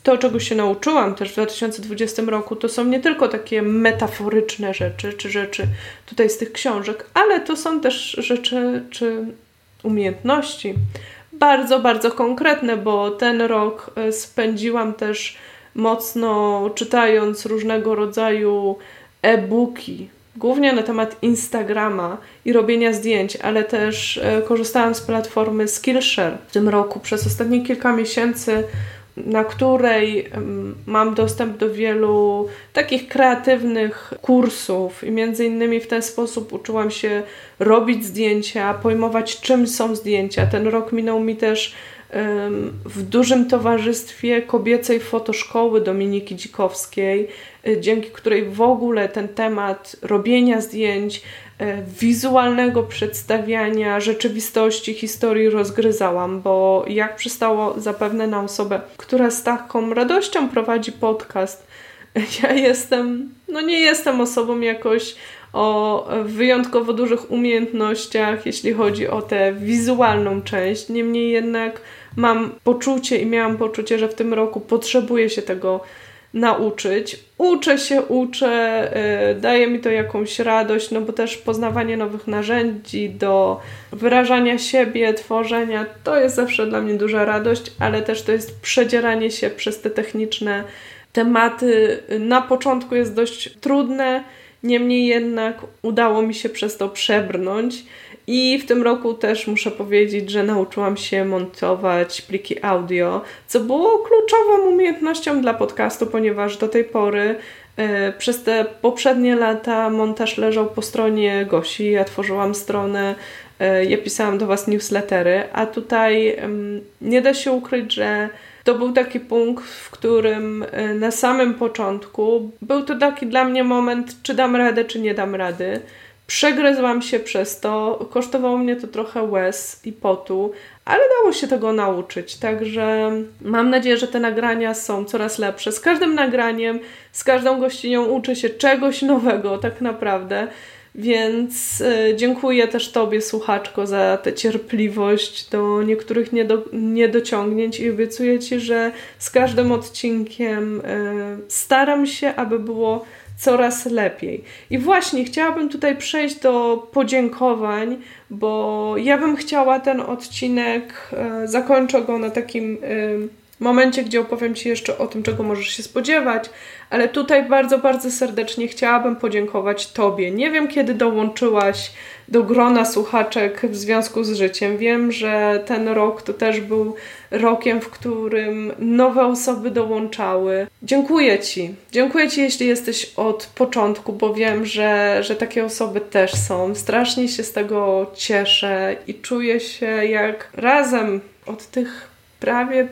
to, czego się nauczyłam też w 2020 roku, to są nie tylko takie metaforyczne rzeczy, czy rzeczy tutaj z tych książek, ale to są też rzeczy, czy umiejętności bardzo, bardzo konkretne, bo ten rok e, spędziłam też mocno czytając różnego rodzaju e-booki, głównie na temat Instagrama i robienia zdjęć, ale też e, korzystałam z platformy Skillshare w tym roku. Przez ostatnie kilka miesięcy na której mam dostęp do wielu takich kreatywnych kursów i między innymi w ten sposób uczyłam się robić zdjęcia, pojmować czym są zdjęcia. Ten rok minął mi też w dużym towarzystwie kobiecej fotoszkoły Dominiki Dzikowskiej, y, dzięki której w ogóle ten temat robienia zdjęć, wizualnego przedstawiania rzeczywistości, historii rozgryzałam, bo jak przystało zapewne na osobę, która z taką radością prowadzi podcast, ja jestem, no nie jestem osobą jakoś o wyjątkowo dużych umiejętnościach, jeśli chodzi o tę wizualną część. Niemniej jednak mam poczucie i miałam poczucie, że w tym roku potrzebuję się tego nauczyć. Uczę się, uczę, yy, daje mi to jakąś radość, no bo też poznawanie nowych narzędzi do wyrażania siebie, tworzenia, to jest zawsze dla mnie duża radość, ale też to jest przedzieranie się przez te techniczne tematy. Na początku jest dość trudne, niemniej jednak udało mi się przez to przebrnąć. I w tym roku też muszę powiedzieć, że nauczyłam się montować pliki audio, co było kluczową umiejętnością dla podcastu, ponieważ do tej pory e, przez te poprzednie lata montaż leżał po stronie Gosi. Ja tworzyłam stronę, e, ja pisałam do Was newslettery, a tutaj nie da się ukryć, że to był taki punkt, w którym e, na samym początku był to taki dla mnie moment, czy dam radę, czy nie dam rady. Przegryzłam się przez to, kosztowało mnie to trochę łez i potu, ale dało się tego nauczyć, także mam nadzieję, że te nagrania są coraz lepsze. Z każdym nagraniem, z każdą gościnią uczę się czegoś nowego, tak naprawdę. Więc y, dziękuję też Tobie, słuchaczko, za tę cierpliwość do niektórych niedo, niedociągnięć i obiecuję Ci, że z każdym odcinkiem y, staram się, aby było coraz lepiej. I właśnie chciałabym tutaj przejść do podziękowań, bo ja bym chciała ten odcinek, y, zakończę go na takim momencie, gdzie opowiem Ci jeszcze o tym, czego możesz się spodziewać, ale tutaj bardzo, bardzo serdecznie chciałabym podziękować Tobie. Nie wiem, kiedy dołączyłaś do grona słuchaczek w związku z życiem. Wiem, że ten rok to też był rokiem, w którym nowe osoby dołączały. Dziękuję Ci. Dziękuję Ci, jeśli jesteś od początku, bo wiem, że, że takie osoby też są. Strasznie się z tego cieszę i czuję się jak razem od tych prawie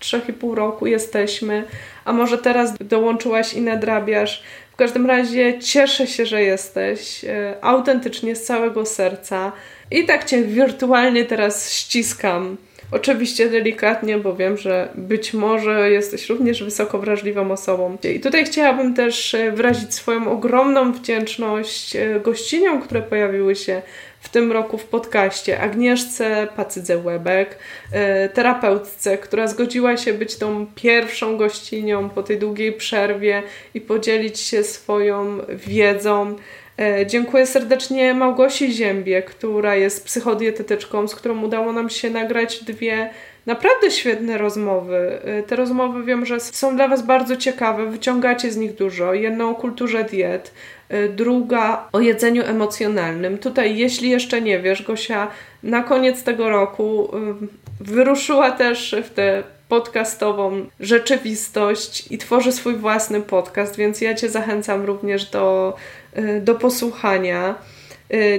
3,5 roku jesteśmy, a może teraz dołączyłaś i nadrabiasz. Każdym razie cieszę się, że jesteś e, autentycznie z całego serca i tak Cię wirtualnie teraz ściskam. Oczywiście delikatnie, bo wiem, że być może jesteś również wysoko wrażliwą osobą. I tutaj chciałabym też e, wyrazić swoją ogromną wdzięczność e, gościniom, które pojawiły się w tym roku w podcaście Agnieszce Pacydze-Łebek, e, terapeutce, która zgodziła się być tą pierwszą gościnią po tej długiej przerwie i podzielić się swoją wiedzą. E, dziękuję serdecznie Małgosi Ziębie, która jest psychodietetyczką, z którą udało nam się nagrać dwie naprawdę świetne rozmowy. E, te rozmowy wiem, że są dla Was bardzo ciekawe, wyciągacie z nich dużo. Jedną o kulturze diet, Y, druga o jedzeniu emocjonalnym. Tutaj, jeśli jeszcze nie wiesz, Gosia na koniec tego roku y, wyruszyła też w tę podcastową rzeczywistość i tworzy swój własny podcast, więc ja Cię zachęcam również do, y, do posłuchania.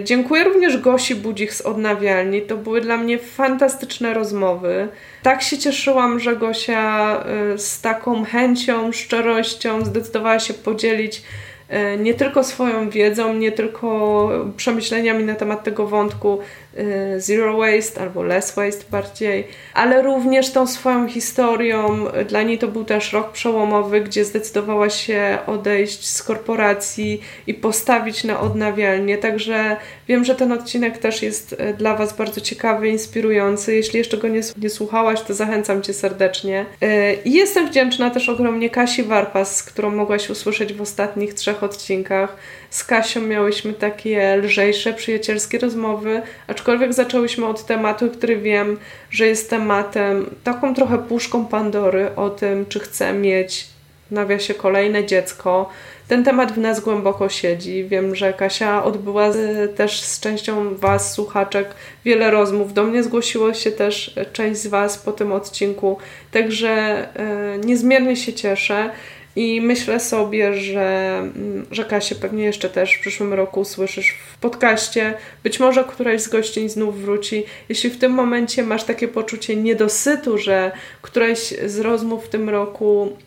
Dziękuję również Gosi Budzik z Odnawialni. To były dla mnie fantastyczne rozmowy. Tak się cieszyłam, że Gosia z taką chęcią, szczerością zdecydowała się podzielić E, nie tylko swoją wiedzą, nie tylko przemyśleniami na temat tego wątku zero waste albo less waste bardziej, ale również tą swoją historią. Dla niej to był też rok przełomowy, gdzie zdecydowała się odejść z korporacji i postawić na odnawialnie. Także wiem, że ten odcinek też jest e, dla Was bardzo ciekawy, inspirujący. Jeśli jeszcze go nie, nie słuchałaś, to zachęcam Cię serdecznie. I jestem wdzięczna też ogromnie Kasi Warpas, którą mogłaś usłyszeć w ostatnich trzech odcinkach. Z Kasią miałyśmy takie lżejsze, przyjacielskie rozmowy, aczkolwiek zaczęłyśmy od tematu, który wiem, że jest tematem taką trochę puszką Pandory o tym, czy chcę mieć nawiasie kolejne dziecko. Ten temat w nas głęboko siedzi. Wiem, że Kasia odbyła z, też z częścią Was, słuchaczek, wiele rozmów. Do mnie zgłosiło się też część z Was po tym odcinku, także e, niezmiernie się cieszę. I myślę sobie, że, mm, że Kasię pewnie jeszcze też w przyszłym roku usłyszysz w podcaście. Być może któraś z gościń znów wróci. Jeśli w tym momencie masz takie poczucie niedosytu, że któraś z rozmów w tym roku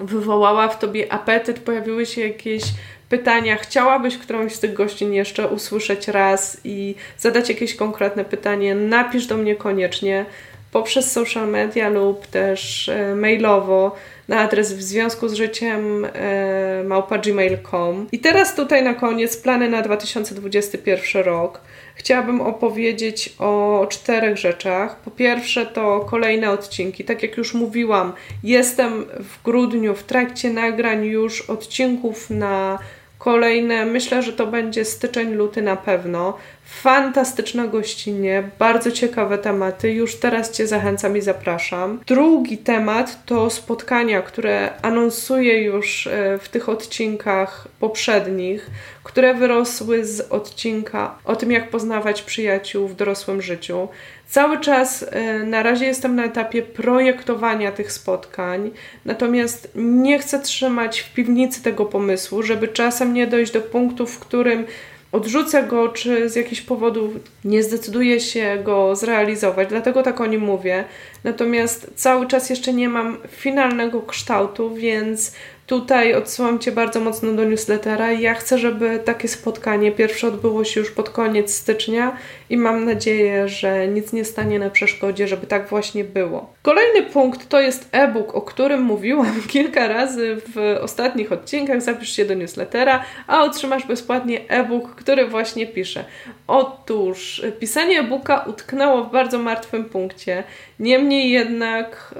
wywołała w tobie apetyt, pojawiły się jakieś pytania, chciałabyś którąś z tych gościń jeszcze usłyszeć raz i zadać jakieś konkretne pytanie, napisz do mnie koniecznie poprzez social media lub też e, mailowo na adres w związku z życiem e, małpa.gmail.com. I teraz tutaj na koniec plany na 2021 rok. Chciałabym opowiedzieć o czterech rzeczach. Po pierwsze, to kolejne odcinki. Tak jak już mówiłam, jestem w grudniu w trakcie nagrań już odcinków na kolejne. Myślę, że to będzie styczeń, luty na pewno. Fantastyczne gościnie, bardzo ciekawe tematy. Już teraz Cię zachęcam i zapraszam. Drugi temat to spotkania, które anonsuję już e, w tych odcinkach poprzednich, które wyrosły z odcinka o tym, jak poznawać przyjaciół w dorosłym życiu. Cały czas e, na razie jestem na etapie projektowania tych spotkań, natomiast nie chcę trzymać w piwnicy tego pomysłu, żeby czasem nie dojść do punktu, w którym odrzucę go, czy z jakichś powodów nie zdecyduję się go zrealizować, dlatego tak o nim mówię. Natomiast cały czas jeszcze nie mam finalnego kształtu, więc Tutaj odsyłam Cię bardzo mocno do newslettera ja chcę, żeby takie spotkanie pierwsze odbyło się już pod koniec stycznia i mam nadzieję, że nic nie stanie na przeszkodzie, żeby tak właśnie było. Kolejny punkt to jest e-book, o którym mówiłam kilka razy w ostatnich odcinkach. Zapisz się do newslettera, a otrzymasz bezpłatnie e-book, który właśnie piszę. Otóż pisanie e-booka utknęło w bardzo martwym punkcie. Niemniej jednak...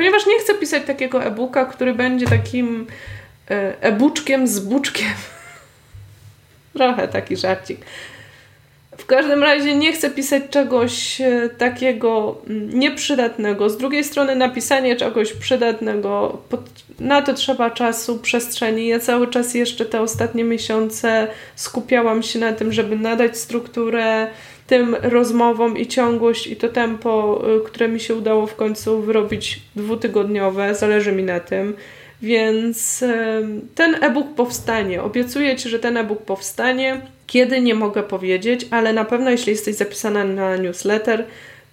Ponieważ nie chcę pisać takiego e-booka, który będzie takim e, e-buczkiem z buczkiem. Trochę taki żarcik. W każdym razie nie chcę pisać czegoś e, takiego mm, nieprzydatnego. Z drugiej strony napisanie czegoś przydatnego, na to trzeba czasu, przestrzeni. Ja cały czas jeszcze te ostatnie miesiące skupiałam się na tym, żeby nadać strukturę, tym rozmowom i ciągłość i to tempo, y, które mi się udało w końcu wyrobić dwutygodniowe, zależy mi na tym. Więc ten e-book powstanie. Obiecuję Ci, że ten e-book powstanie. Kiedy nie mogę powiedzieć, ale na pewno jeśli jesteś zapisana na newsletter,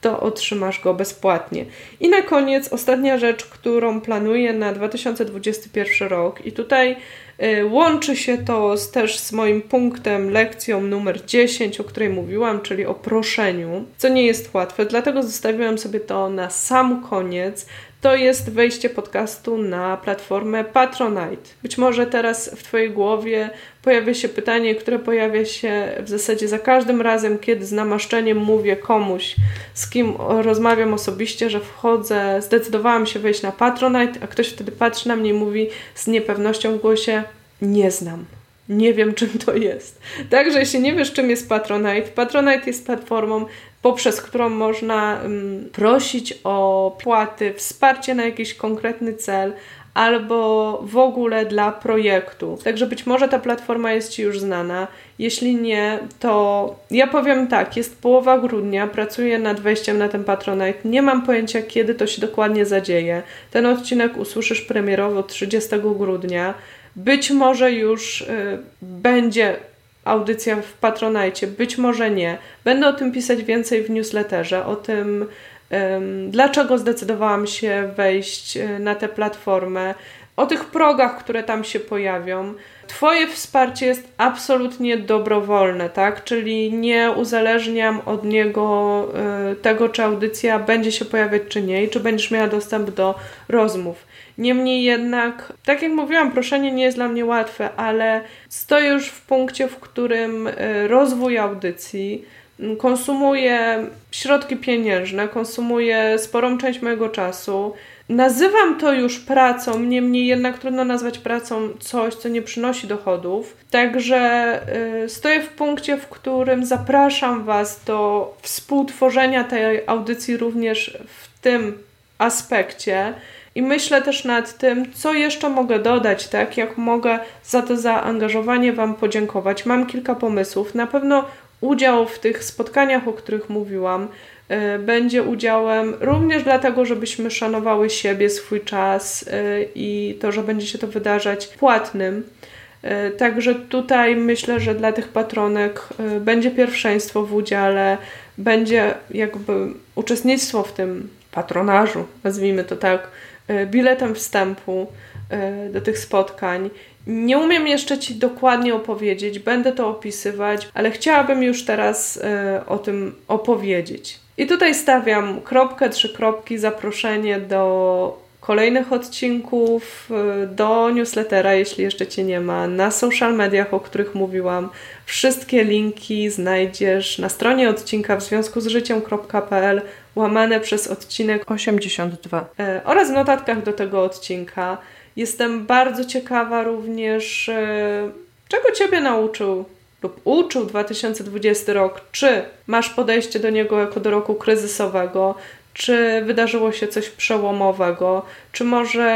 to otrzymasz go bezpłatnie. I na koniec ostatnia rzecz, którą planuję na 2021 rok. I tutaj y, łączy się to z, też z moim punktem, lekcją numer 10, o której mówiłam, czyli o proszeniu, co nie jest łatwe, dlatego zostawiłam sobie to na sam koniec, to jest wejście podcastu na platformę Patronite. Być może teraz w Twojej głowie pojawia się pytanie, które pojawia się w zasadzie za każdym razem, kiedy z namaszczeniem mówię komuś, z kim rozmawiam osobiście, że wchodzę, zdecydowałam się wejść na Patronite, a ktoś wtedy patrzy na mnie i mówi z niepewnością w głosie: Nie znam. Nie wiem, czym to jest. Także, jeśli nie wiesz, czym jest Patronite, Patronite jest platformą, poprzez którą można um, prosić o płaty, wsparcie na jakiś konkretny cel, albo w ogóle dla projektu. Także być może ta platforma jest Ci już znana. Jeśli nie, to ja powiem tak, jest połowa grudnia, pracuję nad wejściem na ten Patronite. Nie mam pojęcia, kiedy to się dokładnie zadzieje. Ten odcinek usłyszysz premierowo 30 grudnia. Być może już y, będzie audycja w Patronite, być może nie. Będę o tym pisać więcej w newsletterze, o tym, dlaczego zdecydowałam się wejść y, na tę platformę, o tych progach, które tam się pojawią. Twoje wsparcie jest absolutnie dobrowolne, tak? Czyli nie uzależniam od niego y, tego, czy audycja będzie się pojawiać, czy nie, i czy będziesz miała dostęp do rozmów. Niemniej jednak, tak jak mówiłam, proszenie nie jest dla mnie łatwe, ale stoję już w punkcie, w którym y, rozwój audycji konsumuje środki pieniężne, konsumuje sporą część mojego czasu. Nazywam to już pracą, niemniej jednak trudno nazwać pracą coś, co nie przynosi dochodów. Także y, stoję w punkcie, w którym zapraszam Was do współtworzenia tej audycji również w tym aspekcie. I myślę też nad tym, co jeszcze mogę dodać, tak? Jak mogę za to zaangażowanie Wam podziękować. Mam kilka pomysłów. Na pewno udział w tych spotkaniach, o których mówiłam, y, będzie udziałem również dlatego, żebyśmy szanowały siebie, swój czas y, i to, że będzie się to wydarzać płatnym. Y, także tutaj myślę, że dla tych patronek będzie pierwszeństwo w udziale, będzie jakby uczestnictwo w tym patronażu, nazwijmy to tak, biletem wstępu e, do tych spotkań. Nie umiem jeszcze Ci dokładnie opowiedzieć, będę to opisywać, ale chciałabym już teraz e, o tym opowiedzieć. I tutaj stawiam kropkę, trzy kropki, zaproszenie do kolejnych odcinków, do newslettera, jeśli jeszcze Cię nie ma, na social mediach, o których mówiłam. Wszystkie linki znajdziesz na stronie odcinka w związku z życiem.pl łamane przez odcinek 82 e, oraz w notatkach do tego odcinka. Jestem bardzo ciekawa również, e, czego Ciebie nauczył lub uczył 2020 rok. Czy masz podejście do niego jako do roku kryzysowego? Czy wydarzyło się coś przełomowego? Czy może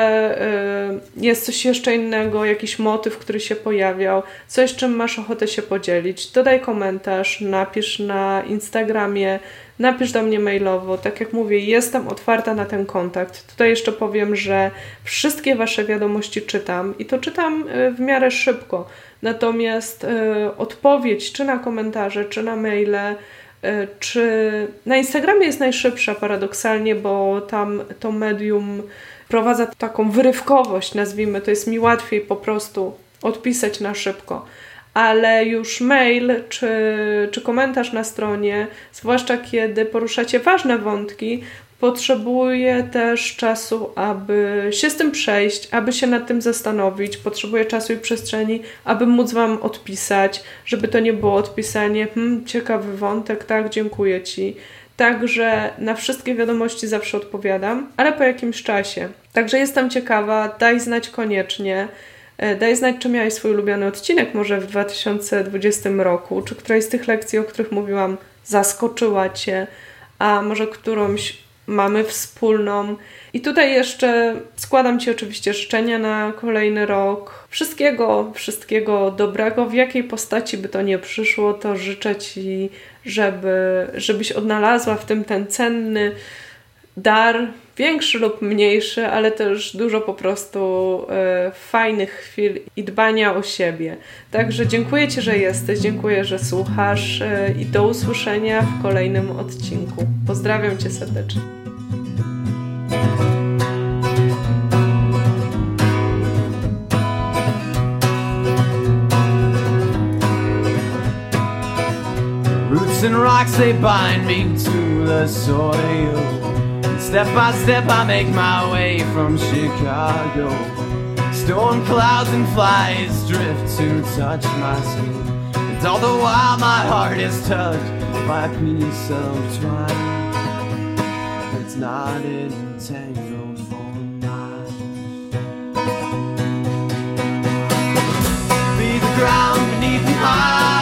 y, jest coś jeszcze innego, jakiś motyw, który się pojawiał? Coś, czym masz ochotę się podzielić? Dodaj komentarz, napisz na Instagramie, napisz do mnie mailowo. Tak jak mówię, jestem otwarta na ten kontakt. Tutaj jeszcze powiem, że wszystkie Wasze wiadomości czytam i to czytam y, w miarę szybko. Natomiast y, odpowiedź czy na komentarze, czy na maile czy na Instagramie jest najszybsza paradoksalnie, bo tam to medium wprowadza taką wyrywkowość, nazwijmy, to jest mi łatwiej po prostu odpisać na szybko. Ale już mail czy, czy komentarz na stronie, zwłaszcza kiedy poruszacie ważne wątki, potrzebuje też czasu, aby się z tym przejść, aby się nad tym zastanowić. Potrzebuję czasu i przestrzeni, aby móc Wam odpisać, żeby to nie było odpisanie, hmm, ciekawy wątek, tak, dziękuję Ci. Także na wszystkie wiadomości zawsze odpowiadam, ale po jakimś czasie. Także jestem ciekawa, daj znać koniecznie. E, daj znać, czy miałeś swój ulubiony odcinek może w 2020 roku, czy któraś z tych lekcji, o których mówiłam, zaskoczyła Cię, a może którąś mamy wspólną. I tutaj jeszcze składam Ci oczywiście życzenia na kolejny rok. Wszystkiego, wszystkiego dobrego. W jakiej postaci by to nie przyszło, to życzę Ci, żeby, żebyś odnalazła w tym ten cenny dar, większy lub mniejszy, ale też dużo po prostu e, fajnych chwil i dbania o siebie. Także dziękuję Ci, że jesteś, dziękuję, że słuchasz e, i do usłyszenia w kolejnym odcinku. Pozdrawiam Cię serdecznie. And rocks they bind me to the soil. Step by step, I make my way from Chicago. Storm clouds and flies drift to touch my skin. And all the while, my heart is tugged by a piece of twine It's not entangled for mine. Be the ground beneath my